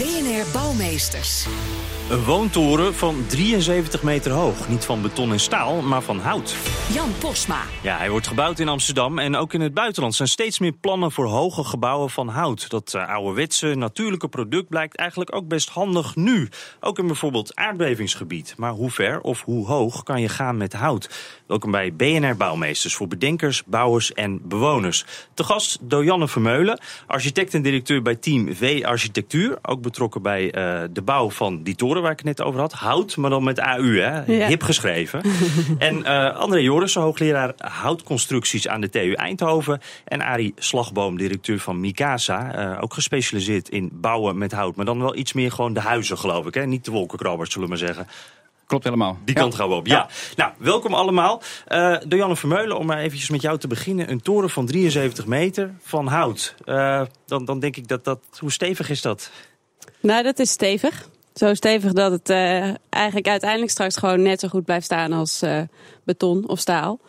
BNR Bouwmeesters. Een woontoren van 73 meter hoog. Niet van beton en staal, maar van hout. Jan Posma. Ja, hij wordt gebouwd in Amsterdam en ook in het buitenland zijn steeds meer plannen voor hoge gebouwen van hout. Dat uh, ouderwetse, natuurlijke product blijkt eigenlijk ook best handig nu. Ook in bijvoorbeeld aardbevingsgebied. Maar hoe ver of hoe hoog kan je gaan met hout? Welkom bij BNR Bouwmeesters voor bedenkers, bouwers en bewoners. Te gast Dojanne Vermeulen, architect en directeur bij Team V Architectuur. Ook betrokken bij uh, de bouw van die toren waar ik het net over had. Hout, maar dan met AU, hè? Ja. hip geschreven. en uh, André Jorissen, hoogleraar houtconstructies aan de TU Eindhoven. En Arie Slagboom, directeur van Mikasa. Uh, ook gespecialiseerd in bouwen met hout. Maar dan wel iets meer gewoon de huizen, geloof ik. Hè? Niet de wolkenkrabbers, zullen we maar zeggen. Klopt helemaal. Die Ja. kant gaan we op, ja. Nou, welkom allemaal. Uh, Dojanne Vermeulen, om maar eventjes met jou te beginnen. Een toren van 73 meter van hout. Uh, dan, dan denk ik dat dat... Hoe stevig is dat? Nou, dat is stevig. Zo stevig dat het uh, eigenlijk uiteindelijk straks gewoon net zo goed blijft staan als uh, beton of staal.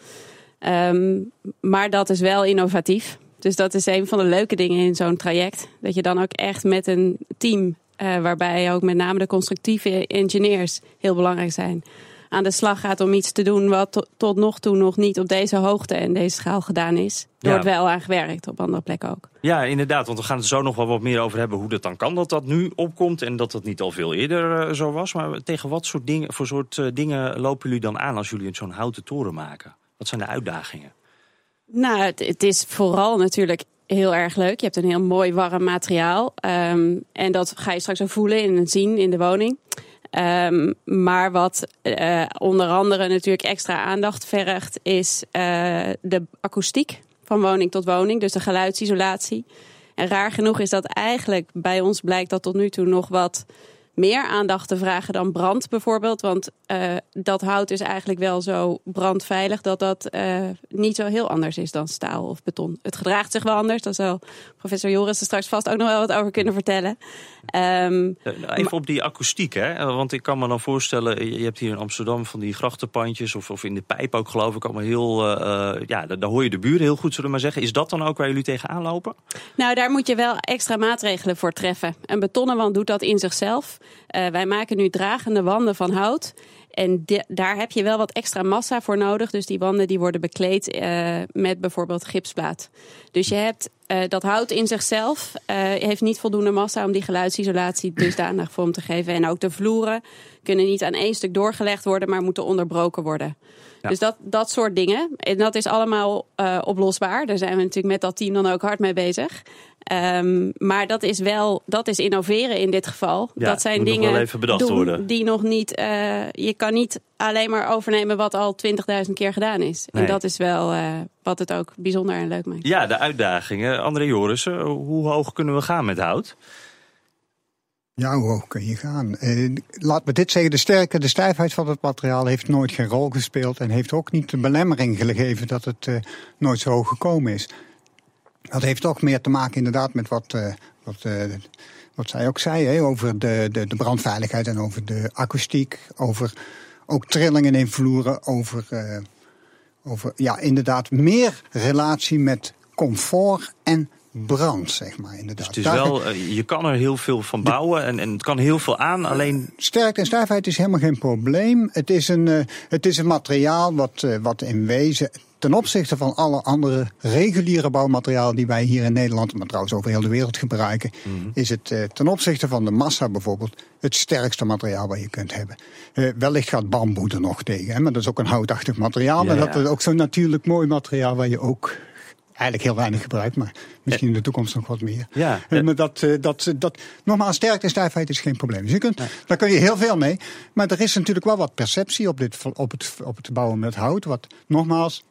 Um, maar dat is wel innovatief. Dus dat is een van de leuke dingen in zo'n traject. Dat je dan ook echt met een team, uh, waarbij ook met name de constructieve engineers heel belangrijk zijn, aan de slag gaat om iets te doen wat to tot nog toe nog niet op deze hoogte en deze schaal gedaan is. Er Ja. wordt wel aan gewerkt, op andere plekken ook. Ja, inderdaad. Want we gaan het zo nog wel wat meer over hebben hoe dat dan kan dat dat nu opkomt. En dat dat niet al veel eerder uh, zo was. Maar tegen wat soort dingen, voor soort uh, dingen lopen jullie dan aan als jullie zo'n houten toren maken? Wat zijn de uitdagingen? Nou, het, het, is vooral natuurlijk heel erg leuk. Je hebt een heel mooi warm materiaal. Um, en dat ga je straks ook voelen en zien in de woning. Um, maar wat uh, onder andere natuurlijk extra aandacht vergt, is uh, de akoestiek van woning tot woning, dus de geluidsisolatie. En raar genoeg is dat eigenlijk bij ons blijkt dat tot nu toe nog wat meer aandacht te vragen dan brand bijvoorbeeld. Want uh, dat hout is eigenlijk wel zo brandveilig dat dat uh, niet zo heel anders is dan staal of beton. Het gedraagt zich wel anders. Daar zal professor Joris er straks vast ook nog wel wat over kunnen vertellen. Um, Even op die akoestiek, hè? Want ik kan me dan voorstellen, je hebt hier in Amsterdam van die grachtenpandjes of, of in de pijp ook geloof ik allemaal heel, uh, ja, daar, daar hoor je de buren heel goed, zullen we maar zeggen. Is dat dan ook waar jullie tegenaan lopen? Nou, daar moet je wel extra maatregelen voor treffen. Een betonnen wand doet dat in zichzelf. Uh, wij maken nu dragende wanden van hout. En daar heb je wel wat extra massa voor nodig. Dus die wanden die worden bekleed uh, met bijvoorbeeld gipsplaat. Dus je hebt uh, dat hout in zichzelf heeft niet voldoende massa om die geluidsisolatie dusdanig vorm te geven. En ook de vloeren kunnen niet aan één stuk doorgelegd worden, maar moeten onderbroken worden. Ja. Dus dat, dat soort dingen. En dat is allemaal uh, oplosbaar. Daar zijn we natuurlijk met dat team dan ook hard mee bezig. Um, maar dat is wel, dat is innoveren in dit geval. Ja, dat zijn dingen nog wel even bedacht doen worden. die nog niet. Uh, je kan niet alleen maar overnemen wat al 20.000 keer gedaan is. Nee. En dat is wel uh, wat het ook bijzonder en leuk maakt. Ja, de uitdagingen. André Jorissen, hoe hoog kunnen we gaan met hout? Ja, hoe hoog kun je gaan? Uh, laat me dit zeggen, de sterke, de stijfheid van het materiaal heeft nooit geen rol gespeeld en heeft ook niet de belemmering gegeven dat het uh, nooit zo hoog gekomen is. Dat heeft toch meer te maken inderdaad met wat, uh, wat, wat zij ook zei, hè, over de, de, de, brandveiligheid en over de akoestiek, over ook trillingen in vloeren, over, over ja, inderdaad meer relatie met comfort en brand, zeg maar. Inderdaad. Dus het is wel, je kan er heel veel van bouwen en, en het kan heel veel aan, alleen... Sterkte en stijfheid is helemaal geen probleem. Het is een, uh, het is een materiaal wat, uh, wat in wezen ten opzichte van alle andere reguliere bouwmaterialen die wij hier in Nederland, maar trouwens over heel de wereld gebruiken, mm -hmm. is het uh, ten opzichte van de massa bijvoorbeeld het sterkste materiaal wat je kunt hebben. Uh, wellicht gaat bamboe er nog tegen, hè, maar dat is ook een houtachtig materiaal. Ja, maar dat ja. is ook zo'n natuurlijk mooi materiaal waar je ook eigenlijk heel weinig gebruikt, maar misschien in de toekomst nog wat meer. Ja, uh, maar dat, uh, dat, dat, nogmaals, sterkte en stijfheid is geen probleem. Dus je kunt, ja. daar kun je heel veel mee. Maar er is natuurlijk wel wat perceptie op, dit, op, het, op het bouwen met hout, wat nogmaals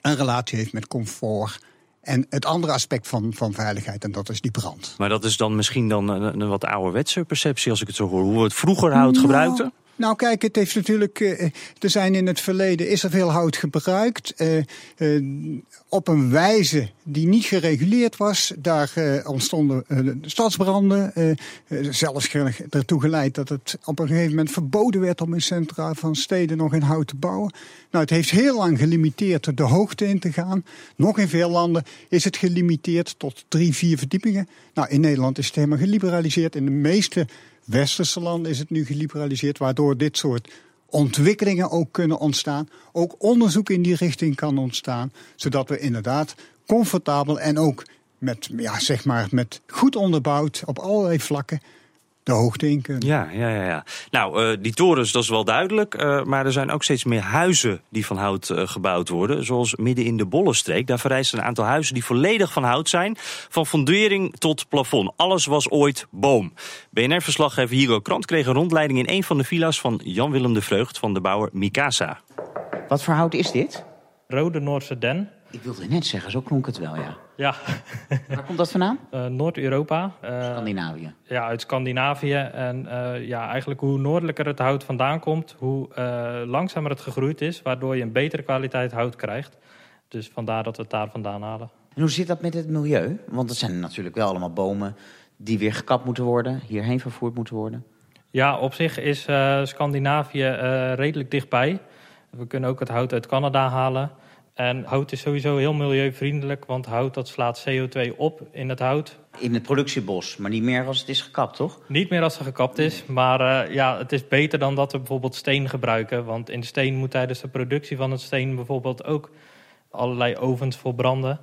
een relatie heeft met comfort En het andere aspect van, van veiligheid, en dat is die brand. Maar dat is dan misschien dan een, een wat ouderwetse perceptie, als ik het zo hoor. Hoe we het vroeger hout gebruikten? Nou, kijk, het heeft natuurlijk. Uh, er zijn in het verleden is er veel hout gebruikt. Uh, uh, op een wijze die niet gereguleerd was. Daar ontstonden stadsbranden. zelfs ertoe geleid dat het op een gegeven moment verboden werd om in centra van steden nog in hout te bouwen. Nou, het heeft heel lang gelimiteerd de hoogte in te gaan. Nog in veel landen is het gelimiteerd tot drie, vier verdiepingen. Nou, in Nederland is het helemaal geliberaliseerd. In de meeste westerse landen is het nu geliberaliseerd, waardoor dit soort ontwikkelingen ook kunnen ontstaan. Ook onderzoek in die richting kan ontstaan, zodat we inderdaad comfortabel en ook met, ja, zeg maar, met goed onderbouwd op allerlei vlakken de hoogte in kunnen. Ja, ja, ja. ja. Nou, uh, die torens, dat is wel duidelijk. Uh, maar er zijn ook steeds meer huizen die van hout uh, gebouwd worden. Zoals midden in de Bollenstreek. Daar vereist een aantal huizen die volledig van hout zijn. Van fundering tot plafond. Alles was ooit boom. BNR-verslaggever Hugo Krant kreeg een rondleiding in een van de villa's van Jan-Willem de Vreugd van de bouwer Mikasa. Wat voor hout is dit? Rode Noordse den. Ik wilde net zeggen, zo klonk het wel, ja. Ja. Waar komt dat vandaan? Uh, Noord-Europa. Uh, Scandinavië. Ja, uit Scandinavië. En uh, ja, eigenlijk hoe noordelijker het hout vandaan komt, hoe langzamer het gegroeid is, waardoor je een betere kwaliteit hout krijgt. Dus vandaar dat we het daar vandaan halen. En hoe zit dat met het milieu? Want het zijn natuurlijk wel allemaal bomen die weer gekapt moeten worden, hierheen vervoerd moeten worden. Ja, op zich is Scandinavië redelijk dichtbij. We kunnen ook het hout uit Canada halen. En hout is sowieso heel milieuvriendelijk, want hout dat slaat CO2 op in het hout. In het productiebos, maar niet meer als het is gekapt, toch? Niet meer als het gekapt is, maar uh, ja, het is beter dan dat we bijvoorbeeld steen gebruiken. Want in de steen moet tijdens de productie van het steen bijvoorbeeld ook allerlei ovens voor branden.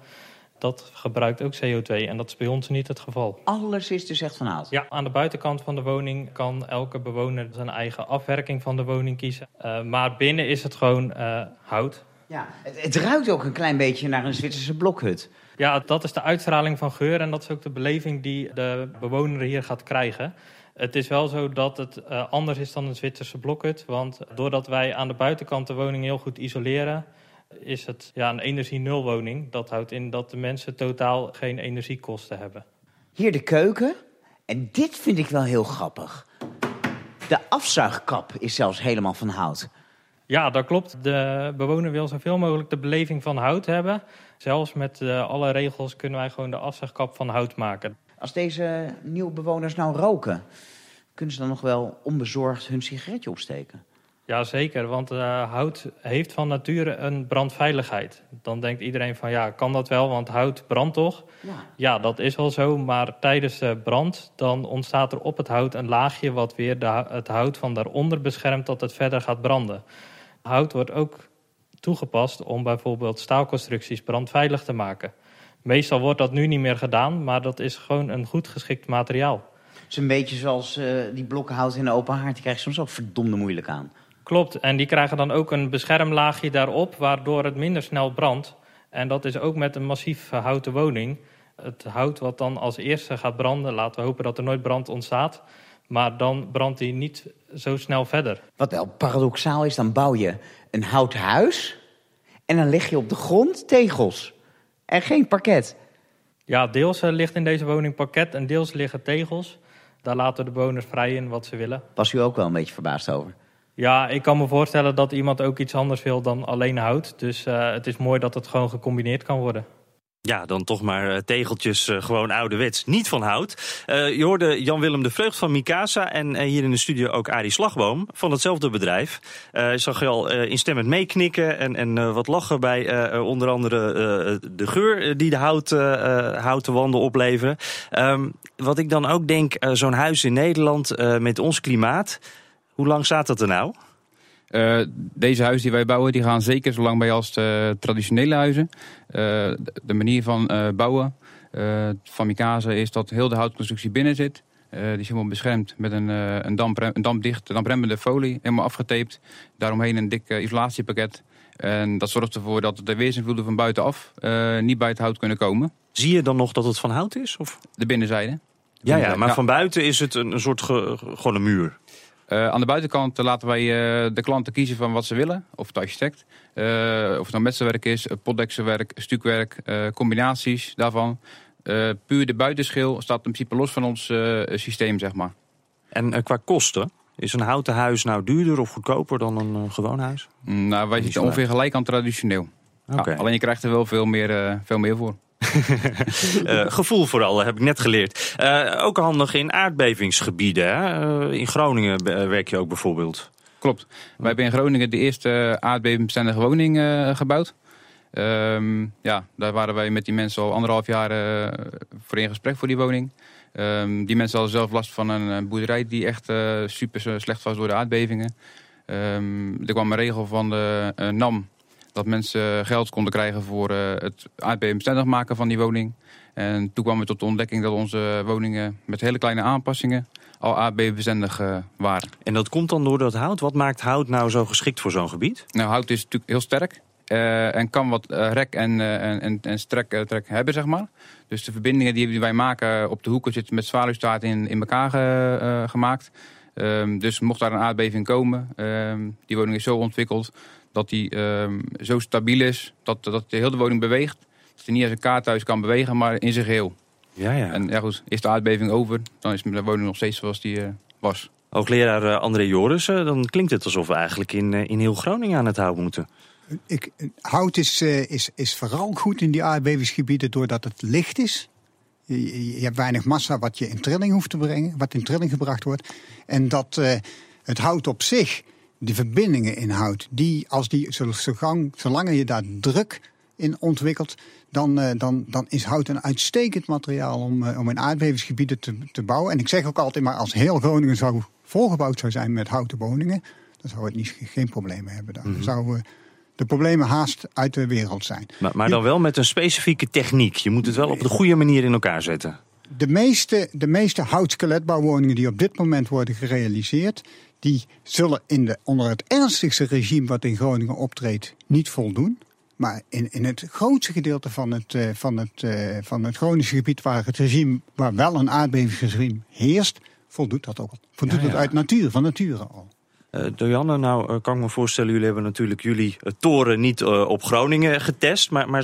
Dat gebruikt ook CO2 en dat is bij ons niet het geval. Alles is dus echt van hout? Ja, aan de buitenkant van de woning kan elke bewoner zijn eigen afwerking van de woning kiezen. Uh, maar binnen is het gewoon uh, hout. Ja, het, het, ruikt ook een klein beetje naar een Zwitserse blokhut. Ja, dat is de uitstraling van geur en dat is ook de beleving die de bewoner hier gaat krijgen. Het is wel zo dat het uh, anders is dan een Zwitserse blokhut. Want doordat wij aan de buitenkant de woning heel goed isoleren, is het ja, een energie-nulwoning. Dat houdt in dat de mensen totaal geen energiekosten hebben. Hier de keuken. En dit vind ik wel heel grappig. De afzuigkap is zelfs helemaal van hout. Ja, dat klopt. De bewoner wil zoveel mogelijk de beleving van hout hebben. Zelfs met uh, alle regels kunnen wij gewoon de afzuigkap van hout maken. Als deze nieuwe bewoners nou roken, kunnen ze dan nog wel onbezorgd hun sigaretje opsteken? Ja, zeker, want uh, hout heeft van nature een brandveiligheid. Dan denkt iedereen van ja, kan dat wel, want hout brandt toch? Ja. ja, dat is wel zo, maar tijdens de brand dan ontstaat er op het hout een laagje... wat weer de, het hout van daaronder beschermt dat het verder gaat branden. Hout wordt ook toegepast om bijvoorbeeld staalconstructies brandveilig te maken. Meestal wordt dat nu niet meer gedaan, maar dat is gewoon een goed geschikt materiaal. Het is een beetje zoals uh, die blokken hout in de open haard. Die krijg je soms ook verdomde moeilijk aan. Klopt, en die krijgen dan ook een beschermlaagje daarop... waardoor het minder snel brandt. En dat is ook met een massief houten woning. Het hout wat dan als eerste gaat branden... laten we hopen dat er nooit brand ontstaat... Maar dan brandt hij niet zo snel verder. Wat wel paradoxaal is, dan bouw je een houten huis... en dan leg je op de grond tegels. En geen parket. Ja, deels uh, ligt in deze woning parket en deels liggen tegels. Daar laten de bewoners vrij in wat ze willen. Was u ook wel een beetje verbaasd over? Ja, ik kan me voorstellen dat iemand ook iets anders wil dan alleen hout. Dus uh, het is mooi dat het gewoon gecombineerd kan worden. Ja, dan toch maar eh, tegeltjes, uh, gewoon ouderwets, niet van hout. Uh, je hoorde Jan-Willem de Vreugd van Mikasa en hier in de studio ook Arie Slagboom van hetzelfde bedrijf. je zag je al instemmend meeknikken en, en wat lachen bij onder andere de geur die de hout, houten wanden opleveren. Um, wat ik dan ook denk, zo'n huis in Nederland met ons klimaat, hoe lang staat dat er nou? Uh, deze huizen die wij bouwen, die gaan zeker zo lang bij als de traditionele huizen. Uh, de manier van uh, bouwen van Mikasa is dat heel de houtconstructie binnen zit. die is helemaal beschermd met een, een, damp, een dampdicht, dampremmende folie, helemaal afgetaped. Daaromheen een dik isolatiepakket. En dat zorgt ervoor dat de weersinvloeden van buitenaf niet bij het hout kunnen komen. Zie je dan nog dat het van hout is? Of? De binnenzijde. Ja, ja maar van buiten is het een, een soort ge, gewoon een muur. Uh, aan de buitenkant laten wij uh, de klanten kiezen van wat ze willen. Of de architect. Uh, of het nou metselwerk is, potdekselwerk, stukwerk, combinaties daarvan. puur de buitenschil staat in principe los van ons systeem, zeg maar. En qua kosten? Is een houten huis nou duurder of goedkoper dan een gewoon huis? Mm, nou, wij zitten ongeveer gelijk aan traditioneel. Okay. Ja, alleen je krijgt er wel veel meer, veel meer voor. Uh, gevoel vooral, heb ik net geleerd. Uh, ook handig in aardbevingsgebieden. Uh, in Groningen werk je ook bijvoorbeeld. Klopt. Wij hebben in Groningen de eerste aardbevingsbestendige woning gebouwd. Um, ja, daar waren wij met die mensen al anderhalf jaar voor in gesprek voor die woning. Um, die mensen hadden zelf last van een boerderij die echt super slecht was door de aardbevingen. Um, er kwam een regel van de NAM dat mensen geld konden krijgen voor uh, het aardbevingsbestendig maken van die woning. En toen kwamen we tot de ontdekking dat onze woningen met hele kleine aanpassingen al aardbevingsbestendig uh, waren. En dat komt dan door dat hout? Wat maakt hout nou zo geschikt voor zo'n gebied? Nou, hout is natuurlijk heel sterk. Uh, en kan wat rek en, en, en strek, trek hebben, zeg maar. Dus de verbindingen die wij maken op de hoeken zitten met zwaluwstaart in, in elkaar ge, gemaakt. Um, dus mocht daar een aardbeving komen, um, die woning is zo ontwikkeld dat die um, zo stabiel is dat, dat de hele woning beweegt. Dat hij niet als een kaarthuis kan bewegen, maar in zijn geheel. Ja, ja. En ja, goed, is de aardbeving over, dan is de woning nog steeds zoals die uh, was. Hoogleraar uh, André Joris, uh, dan klinkt het alsof we eigenlijk in, in heel Groningen aan het hout moeten. Ik, hout is, is, is vooral goed in die aardbevingsgebieden doordat het licht is. Je, je, hebt weinig massa wat je in trilling hoeft te brengen, wat in trilling gebracht wordt. En dat het hout op zich de verbindingen inhoudt, die als die zo, zo gang, zolang je daar druk in ontwikkelt, dan, uh, dan, dan is hout een uitstekend materiaal om, uh, om in aardbevingsgebieden te, te bouwen. En ik zeg ook altijd maar, als heel Groningen zou volgebouwd zou zijn met houten woningen, dan zou het niet, geen problemen hebben. Dan mm zouden de problemen haast uit de wereld zijn. Maar, maar dan wel met een specifieke techniek. Je moet het wel op de goede manier in elkaar zetten. De meeste, de meeste houtskeletbouwwoningen die op dit moment worden gerealiseerd, die zullen in de, onder het ernstigste regime wat in Groningen optreedt niet voldoen. Maar in, in het grootste gedeelte van het, uh, van, het, uh, van het Groningse gebied waar het regime, waar wel een aardbevingsregime heerst, voldoet dat ook. Voldoet ja, ja. het uit natuur, van nature al. Uh, Dojanne, nou kan ik me voorstellen, jullie hebben natuurlijk jullie toren niet op Groningen getest. Maar, maar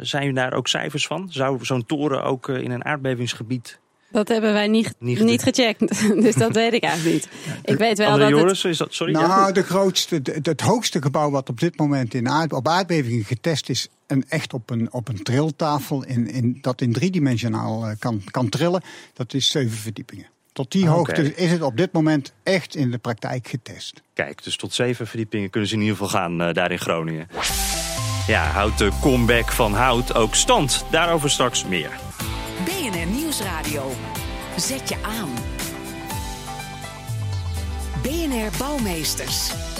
zijn jullie daar ook cijfers van? Zou zo'n toren ook in een aardbevingsgebied dat hebben wij niet, niet, niet gecheckt. dus dat weet ik eigenlijk niet. Ik weet wel André dat. Joris, is dat, sorry, nou, de grootste, het, het hoogste gebouw wat op dit moment in aard, op aardbevingen getest is. En echt op een, op een triltafel in, in, dat in driedimensionaal uh, kan, kan trillen. Dat is zeven verdiepingen. Tot die hoogte is het op dit moment echt in de praktijk getest. Kijk, dus tot zeven verdiepingen kunnen ze in ieder geval gaan uh, daar in Groningen. Ja, houdt de comeback van hout ook stand? Daarover straks meer. Zet je aan. BNR Bouwmeesters.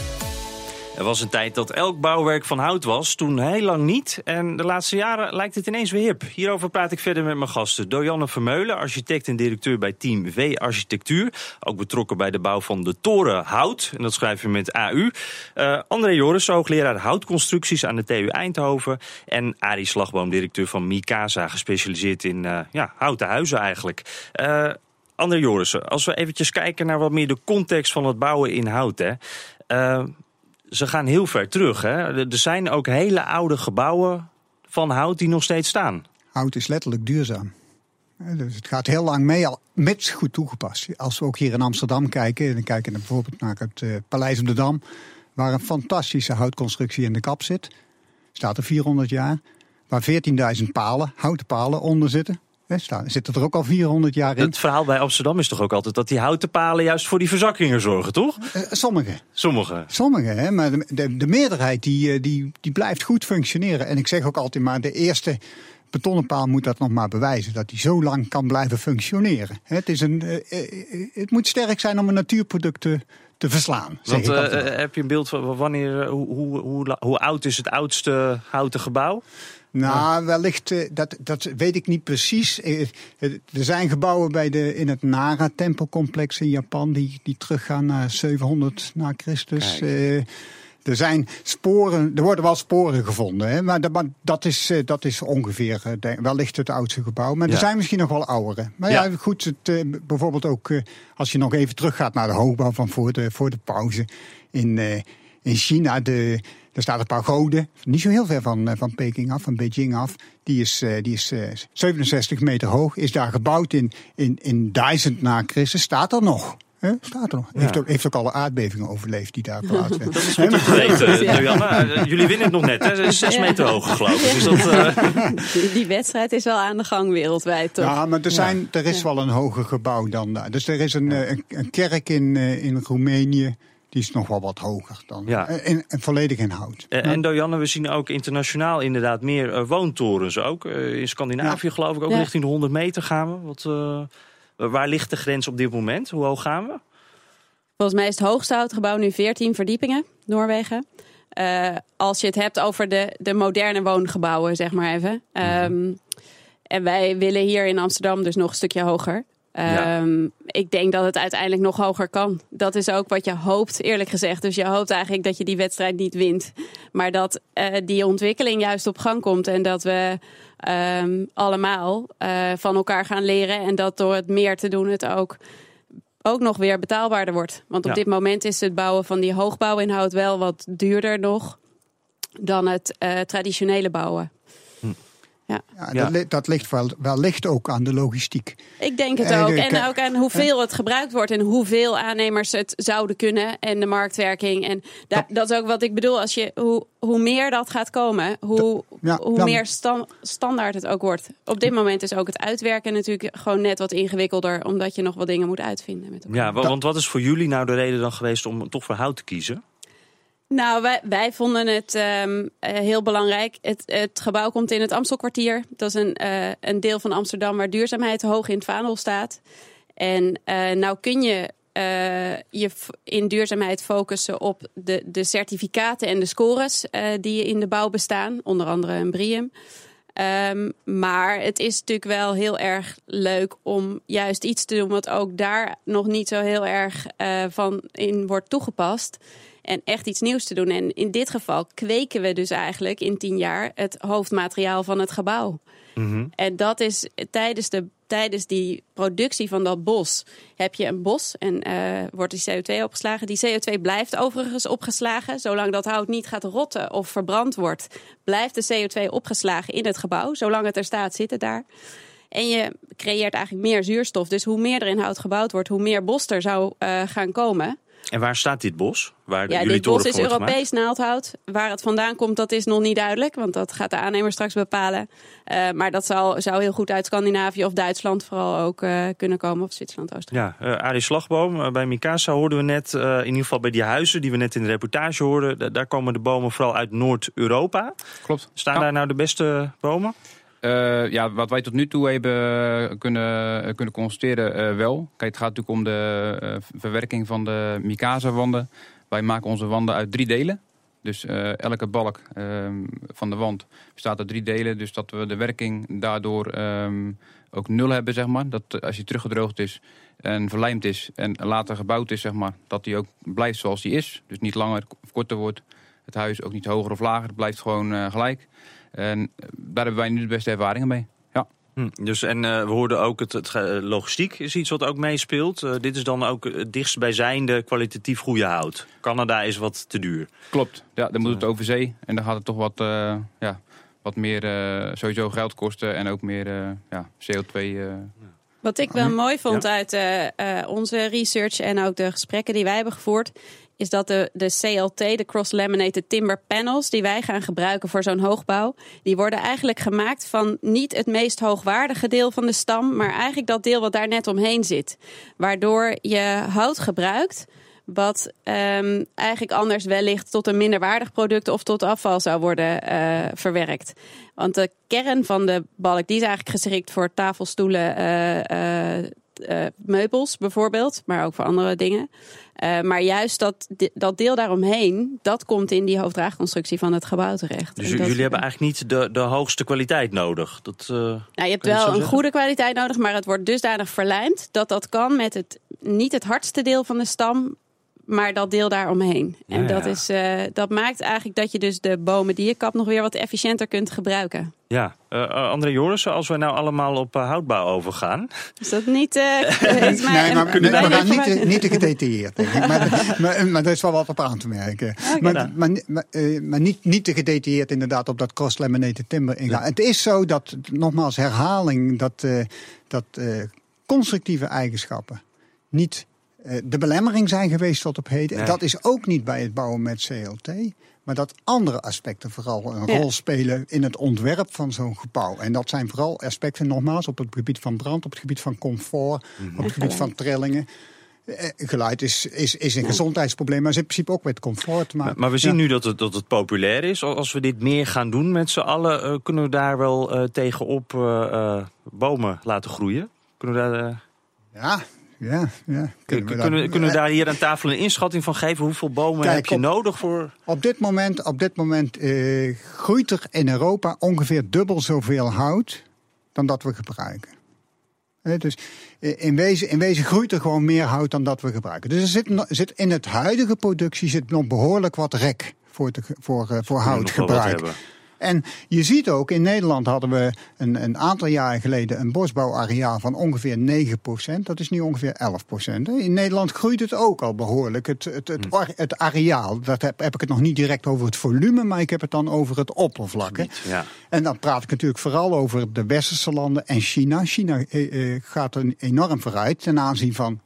Er was een tijd dat elk bouwwerk van hout was, toen heel lang niet. En de laatste jaren lijkt het ineens weer hip. Hierover praat ik verder met mijn gasten. Dojanne Vermeulen, architect en directeur bij Team V Architectuur. Ook betrokken bij de bouw van de toren Hout. En dat schrijven we met AU. Uh, André Joris, hoogleraar houtconstructies aan de TU Eindhoven. En Arie Slagboom, directeur van Mikasa, gespecialiseerd in uh, ja, houten huizen eigenlijk. Uh, André Jorissen, als we eventjes kijken naar wat meer de context van het bouwen in hout. Hè. Ze gaan heel ver terug. Hè? Er zijn ook hele oude gebouwen van hout die nog steeds staan. Hout is letterlijk duurzaam. Dus het gaat heel lang mee, al mits goed toegepast. Als we ook hier in Amsterdam kijken, dan kijken we bijvoorbeeld naar het uh, Paleis op de Dam, waar een fantastische houtconstructie in de kap zit. Staat er 400 jaar. Waar 14.000 palen, houten palen onder zitten. Staan, zitten er ook al 400 jaar in. Het verhaal bij Amsterdam is toch ook altijd dat die houten palen juist voor die verzakkingen zorgen, toch? Uh, sommige. Sommige. Sommige, hè? maar de, de, de meerderheid die, die, die blijft goed functioneren. En ik zeg ook altijd maar, de eerste betonnen paal moet dat nog maar bewijzen. Dat die zo lang kan blijven functioneren. Het, is een, het moet sterk zijn om een natuurproduct te, te verslaan. Want, uh, heb je een beeld van wanneer, hoe, hoe, hoe, hoe oud is het oudste houten gebouw? Nou, wellicht, dat, dat weet ik niet precies. Er zijn gebouwen bij de, in het Nara-tempelcomplex in Japan die, die teruggaan naar 700 na Christus. Er zijn sporen, er worden wel sporen gevonden, hè? Maar, dat, maar dat, is, eh, dat is ongeveer eh, wellicht het oudste gebouw. Maar Ja. er zijn misschien nog wel oudere. Maar ja, Ja. goed, het, eh, bijvoorbeeld ook eh, als je nog even teruggaat naar de hoogbouw van voor de, voor de pauze in, eh, in China. De, er staat een pagode, niet zo heel ver van, eh, van Peking af, van Beijing af. Die is, eh, die is eh, 67 meter hoog, is daar gebouwd in, in, in 1000 na Christus. Staat er nog. Hè? Staat er nog. Heeft, ook, heeft ook alle aardbevingen overleefd die daar plaatsvinden. Dat is goed te weten. Eh, Jullie winnen het nog net, hè? Zes meter hoog, geloof ik. Dus dat, eh, Die, die wedstrijd is wel aan de gang wereldwijd, toch? Ja, maar er, zijn, er is wel een hoger gebouw dan daar. Dus er is een, eh, een, een kerk in, eh, in Roemenië. Die is nog wel wat hoger dan. Ja. Eh, En, en volledig in hout. Eh, En Dojanne, we zien ook internationaal inderdaad meer eh, woontorens ook. Eh, in Scandinavië geloof ik ook Ja. richting de 100 meter gaan we. Wat, eh, waar ligt de grens op dit moment? Hoe hoog gaan we? Volgens mij is het hoogste houtgebouw nu 14 verdiepingen, Noorwegen. Eh, als je het hebt over de, de moderne woongebouwen, zeg maar even. Ehm, En wij willen hier in Amsterdam dus nog een stukje hoger. Ja. Ehm, Ik denk dat het uiteindelijk nog hoger kan. Dat is ook wat je hoopt, eerlijk gezegd. Dus je hoopt eigenlijk dat je die wedstrijd niet wint. Maar dat eh, die ontwikkeling juist op gang komt. En dat we ehm, allemaal eh, van elkaar gaan leren. En dat door het meer te doen het ook, ook nog weer betaalbaarder wordt. Want op Ja. dit moment is het bouwen van die hoogbouwinhoud wel wat duurder nog dan het eh, traditionele bouwen. Ja, Ja. Dat, li- dat ligt wel, wellicht ook aan de logistiek. Ik denk het Eh, ook. En ook aan hoeveel het gebruikt wordt en hoeveel aannemers het zouden kunnen en de marktwerking. En da- dat is ook wat ik bedoel. Als je, hoe, hoe meer dat gaat komen, hoe, Ja, hoe dan- meer stan- standaard het ook wordt. Op dit moment is ook het uitwerken natuurlijk gewoon net wat ingewikkelder, omdat je nog wat dingen moet uitvinden met elkaar. Ja, wa- want wat is voor jullie nou de reden dan geweest om toch voor hout te kiezen? Nou, wij, vonden het ehm, eh, heel belangrijk. Het, het gebouw komt in het Amstelkwartier. Dat is een, eh, een deel van Amsterdam waar duurzaamheid hoog in het vaandel staat. En eh, nou kun je je in duurzaamheid focussen op de, de certificaten en de scores die in de bouw bestaan. Onder andere een BRIEM. Ehm, maar het is natuurlijk wel heel erg leuk om juist iets te doen wat ook daar nog niet zo heel erg van in wordt toegepast. En echt iets nieuws te doen. En in dit geval kweken we dus eigenlijk in tien jaar het hoofdmateriaal van het gebouw. En dat is tijdens, de, tijdens die productie van dat bos heb je een bos en eh, wordt die CO2 opgeslagen. Die CO2 blijft overigens opgeslagen. Zolang dat hout niet gaat rotten of verbrand wordt, blijft de CO2 opgeslagen in het gebouw. Zolang het er staat, zit het daar. En je creëert eigenlijk meer zuurstof. Dus hoe meer er in hout gebouwd wordt, hoe meer bos er zou eh, gaan komen. En waar staat dit bos? Waar Ja, dit bos is? Europees naaldhout. Waar het vandaan komt, dat is nog niet duidelijk. Want dat gaat de aannemer straks bepalen. Eh, maar dat zou, zou heel goed uit Scandinavië of Duitsland vooral ook eh, kunnen komen. Of Zwitserland, Oostenrijk. Ja, uh, Arie Slagboom, bij Mikasa hoorden we net, eh, in ieder geval bij die huizen die we net in de reportage hoorden, da- daar komen de bomen vooral uit Noord-Europa. Klopt. Staan Ja. daar nou de beste bomen? Eh, ja, wat wij tot nu toe hebben kunnen, kunnen constateren, eh, wel. Kijk, het gaat natuurlijk om de eh, verwerking van de Mikasa-wanden. Wij maken onze wanden uit drie delen. Dus eh, elke balk ehm, van de wand bestaat uit drie delen. Dus dat we de werking daardoor ehm, ook nul hebben, zeg maar. Dat eh, als hij teruggedroogd is en verlijmd is en later gebouwd is, zeg maar, dat hij ook blijft zoals hij is. Dus niet langer of korter wordt. Het huis ook niet hoger of lager. Het blijft gewoon eh, gelijk. En eh, daar hebben wij nu de beste ervaringen mee. Ja. Hm, dus, en eh, we hoorden ook het, het ge- logistiek is iets wat ook meespeelt. Eh, dit is dan ook het dichtstbijzijnde kwalitatief goede hout. Canada is wat te duur. Klopt. Ja, dan moet het over zee. En dan gaat het toch wat, eh, ja, wat meer eh, sowieso geld kosten. En ook meer eh, ja, CO2. eh. Wat ik wel mooi vond uit eh, eh, onze research en ook de gesprekken die wij hebben gevoerd, is dat de, de CLT, de Cross-Laminated Timber Panels, die wij gaan gebruiken voor zo'n hoogbouw, die worden eigenlijk gemaakt van niet het meest hoogwaardige deel van de stam, maar eigenlijk dat deel wat daar net omheen zit. Waardoor je hout gebruikt wat ehm, eigenlijk anders wellicht tot een minderwaardig product of tot afval zou worden eh, verwerkt. Want de kern van de balk die is eigenlijk geschikt voor tafelstoelen, eh, eh, meubels bijvoorbeeld, maar ook voor andere dingen. Eh, maar juist dat, dat deel daaromheen, dat komt in die hoofddraagconstructie van het gebouw terecht. Dus jullie hebben eigenlijk niet de, de hoogste kwaliteit nodig. Dat, eh, nou, je hebt je wel een zeggen? goede kwaliteit nodig, maar het wordt dusdanig verlijmd dat dat kan met het niet het hardste deel van de stam maar dat deel daaromheen. En Ja, dat, ja. is, eh, dat maakt eigenlijk dat je dus de bomen die je kapt nog weer wat efficiënter kunt gebruiken. Ja, Eh, eh, André Jorissen, als we nou allemaal op houtbouw overgaan. Is dat niet... eh, is maar nee, maar een gaan niet, niet te gedetailleerd. denk ik. Maar, maar, maar er is wel wat op aan te merken. maar maar, maar, maar niet, niet te gedetailleerd inderdaad op dat cross-laminated timber ingaan. Het is zo dat, nogmaals herhaling, dat, eh, dat eh, constructieve eigenschappen niet de belemmering zijn geweest tot op heden. Nee. Dat is ook niet bij het bouwen met CLT. Maar dat andere aspecten vooral een Ja. rol spelen in het ontwerp van zo'n gebouw. En dat zijn vooral aspecten, nogmaals, op het gebied van brand, op het gebied van comfort, op het gebied van trillingen. Eh, Geluid is, is, is een gezondheidsprobleem, maar is in principe ook met comfort. Maar, Maar, maar we zien ja. nu dat het, dat het populair is. Als we dit meer gaan doen met z'n allen, eh, kunnen we daar wel eh, tegenop eh, eh, bomen laten groeien? Kunnen we daar, eh, Ja, ja, ja. kunnen, we kunnen, we daar hier aan tafel een inschatting van geven? Hoeveel bomen Kijk, heb je op- nodig voor... Op dit moment, op dit moment eh, groeit er in Europa ongeveer dubbel zoveel hout dan dat we gebruiken. Dus eh, in wezen, in wezen groeit er gewoon meer hout dan dat we gebruiken. Dus er zit, zit in het huidige productie zit nog behoorlijk wat rek voor, te, voor, eh, voor houtgebruik. En je ziet ook, in Nederland hadden we een, een aantal jaren geleden een bosbouwareaal van ongeveer 9%. Dat is nu ongeveer 11%. hè. In Nederland groeit het ook al behoorlijk. Het, het, het, or- het areaal, dat heb, heb ik het nog niet direct over het volume, maar ik heb het dan over het oppervlak. Ja. En dan praat ik natuurlijk vooral over de westerse landen en China. China eh, eh, gaat er enorm vooruit ten aanzien van,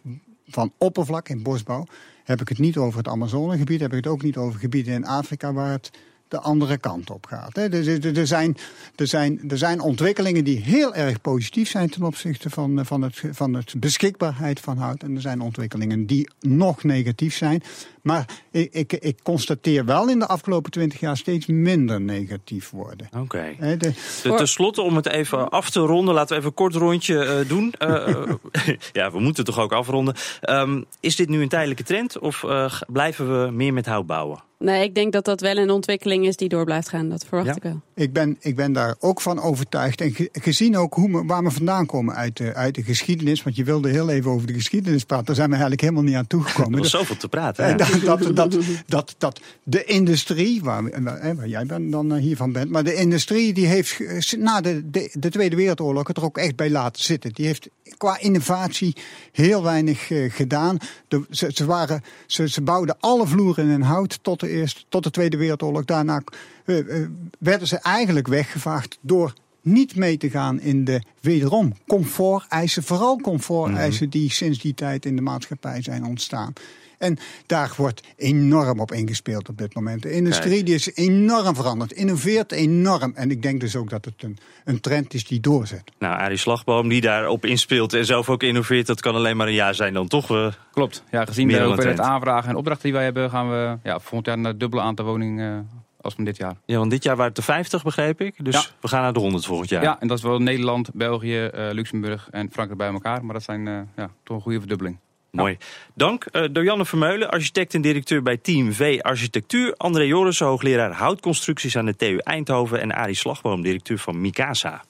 van oppervlak in bosbouw. Heb ik het niet over het Amazonegebied, heb ik het ook niet over gebieden in Afrika waar het de andere kant op gaat. hè. Dus er, er, zijn, er, zijn, er zijn ontwikkelingen die heel erg positief zijn ten opzichte van, van, het, van het beschikbaarheid van hout. En er zijn ontwikkelingen die nog negatief zijn. Maar ik, ik, ik constateer wel in de afgelopen twintig jaar steeds minder negatief worden. Oké. Hè, de- Te- Ten slotte, om het even af te ronden, laten we even een kort rondje eh, doen. Eh, eh, ja, we moeten toch ook afronden. Ehm, is dit nu een tijdelijke trend of eh, blijven we meer met hout bouwen? Nee, ik denk dat dat wel een ontwikkeling is die door blijft gaan. Dat verwacht Ja? ik wel. Ik ben, ik ben daar ook van overtuigd. En ge- gezien ook hoe we, waar we vandaan komen uit de, uit de geschiedenis. Want je wilde heel even over de geschiedenis praten. Daar zijn we eigenlijk helemaal niet aan toegekomen. Er was Dat- zoveel te praten. Hè? dat, dat, dat, dat, de industrie, waar, we- waar, jij ben, dan eh, hiervan bent, maar de industrie die heeft eh, na de, de, de Tweede Wereldoorlog het er ook echt bij laten zitten. Die heeft qua innovatie heel weinig eh, gedaan. De, ze, ze, waren, ze, ze bouwden alle vloeren in hout tot de, eerste, tot de Tweede Wereldoorlog. Daarna eh, eh, werden ze eigenlijk weggevaagd door niet mee te gaan in de wederom comforteisen, vooral comforteisen die sinds die tijd in de maatschappij zijn ontstaan. En daar wordt enorm op ingespeeld op dit moment. De industrie die is enorm veranderd, innoveert enorm. En ik denk dus ook dat het een, een trend is die doorzet. Nou, Arie Slagboom die daarop inspeelt en zelf ook innoveert, dat kan alleen maar een ja zijn dan toch? eh, Klopt. Ja, gezien de hoeveelheid aanvragen en opdrachten die wij hebben, gaan we ja, volgend jaar naar het dubbele aantal woningen eh, als van dit jaar. ja, want dit jaar waren het er 50, begreep ik. Dus Ja. we gaan naar de 100 volgend jaar. Ja, en dat is wel Nederland, België, eh, Luxemburg en Frankrijk bij elkaar. Maar dat zijn eh, ja, toch een goede verdubbeling. Mooi. Dank. Eh Dojanne Vermeulen, architect en directeur bij Team V Architectuur. André Jorissen, hoogleraar houtconstructies aan de TU Eindhoven. En Arie Slagboom, directeur van Mikasa.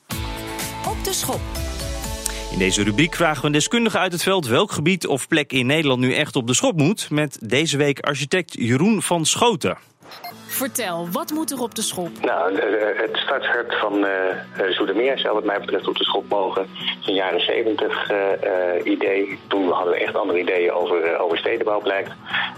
Op de schop. In deze rubriek vragen we een deskundige uit het veld welk gebied of plek in Nederland nu echt op de schop moet. Met deze week architect Jeroen van Schoten. Vertel, wat moet er op de schop? Nou, de- de- het starthart van eh eh, Zoetermeer zou wat mij betreft op de schop mogen. Het is jaren zeventig idee. Toen hadden we echt andere ideeën over, eh, over stedenbouw blijkt.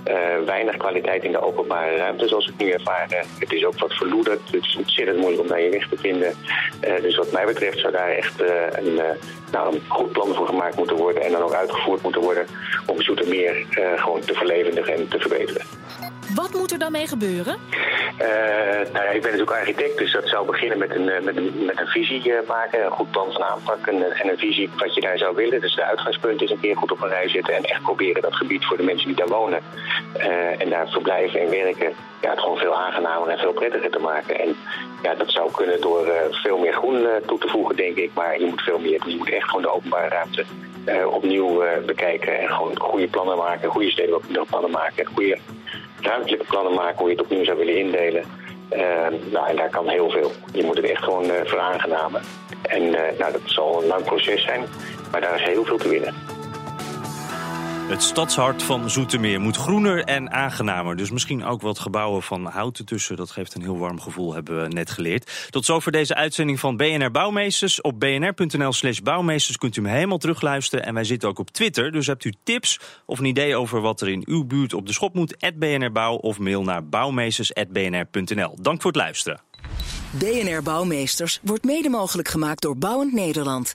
Eh, weinig kwaliteit in de openbare ruimte zoals ik nu ervaar. Eh, het is ook wat verloederd. Het is ontzettend moeilijk om daar je weg te vinden. Eh, dus wat mij betreft zou daar echt eh, een, eh, nou, een goed plan voor gemaakt moeten worden. En dan ook uitgevoerd moeten worden om Zoetermeer eh, gewoon te verlevendigen en te verbeteren. Wat moet er dan mee gebeuren? Eh, nou ja, ik ben natuurlijk architect, dus dat zou beginnen met een, eh, met een, met een visie eh, maken, een goed plan van aanpak en, en een visie wat je daar zou willen. Dus de uitgangspunt is een keer goed op een rij zetten en echt proberen dat gebied voor de mensen die daar wonen en daar verblijven en werken, ja, het gewoon veel aangenamer en veel prettiger te maken. En ja, dat zou kunnen door veel meer groen toe te voegen, denk ik. Maar je moet veel meer, je moet echt gewoon de openbare ruimte opnieuw bekijken en gewoon goede plannen maken, goede stedelijke plannen maken, goede ruimtelijke plannen maken hoe je het opnieuw zou willen indelen. Eh, nou, en daar kan heel veel. Je moet het echt gewoon eh veraangenamen. En eh, nou, dat zal een lang proces zijn, maar daar is heel veel te winnen. Het stadshart van Zoetermeer moet groener en aangenamer. Dus misschien ook wat gebouwen van hout ertussen. Dat geeft een heel warm gevoel, hebben we net geleerd. Tot zover deze uitzending van BNR Bouwmeesters. Op bnr.nl slash bouwmeesters kunt u me helemaal terugluisteren. En wij zitten ook op Twitter. Dus hebt u tips of een idee over wat er in uw buurt op de schop moet... BNR Bouw of mail naar bouwmeesters.bnr.nl. Dank voor het luisteren. BNR Bouwmeesters wordt mede mogelijk gemaakt door Bouwend Nederland.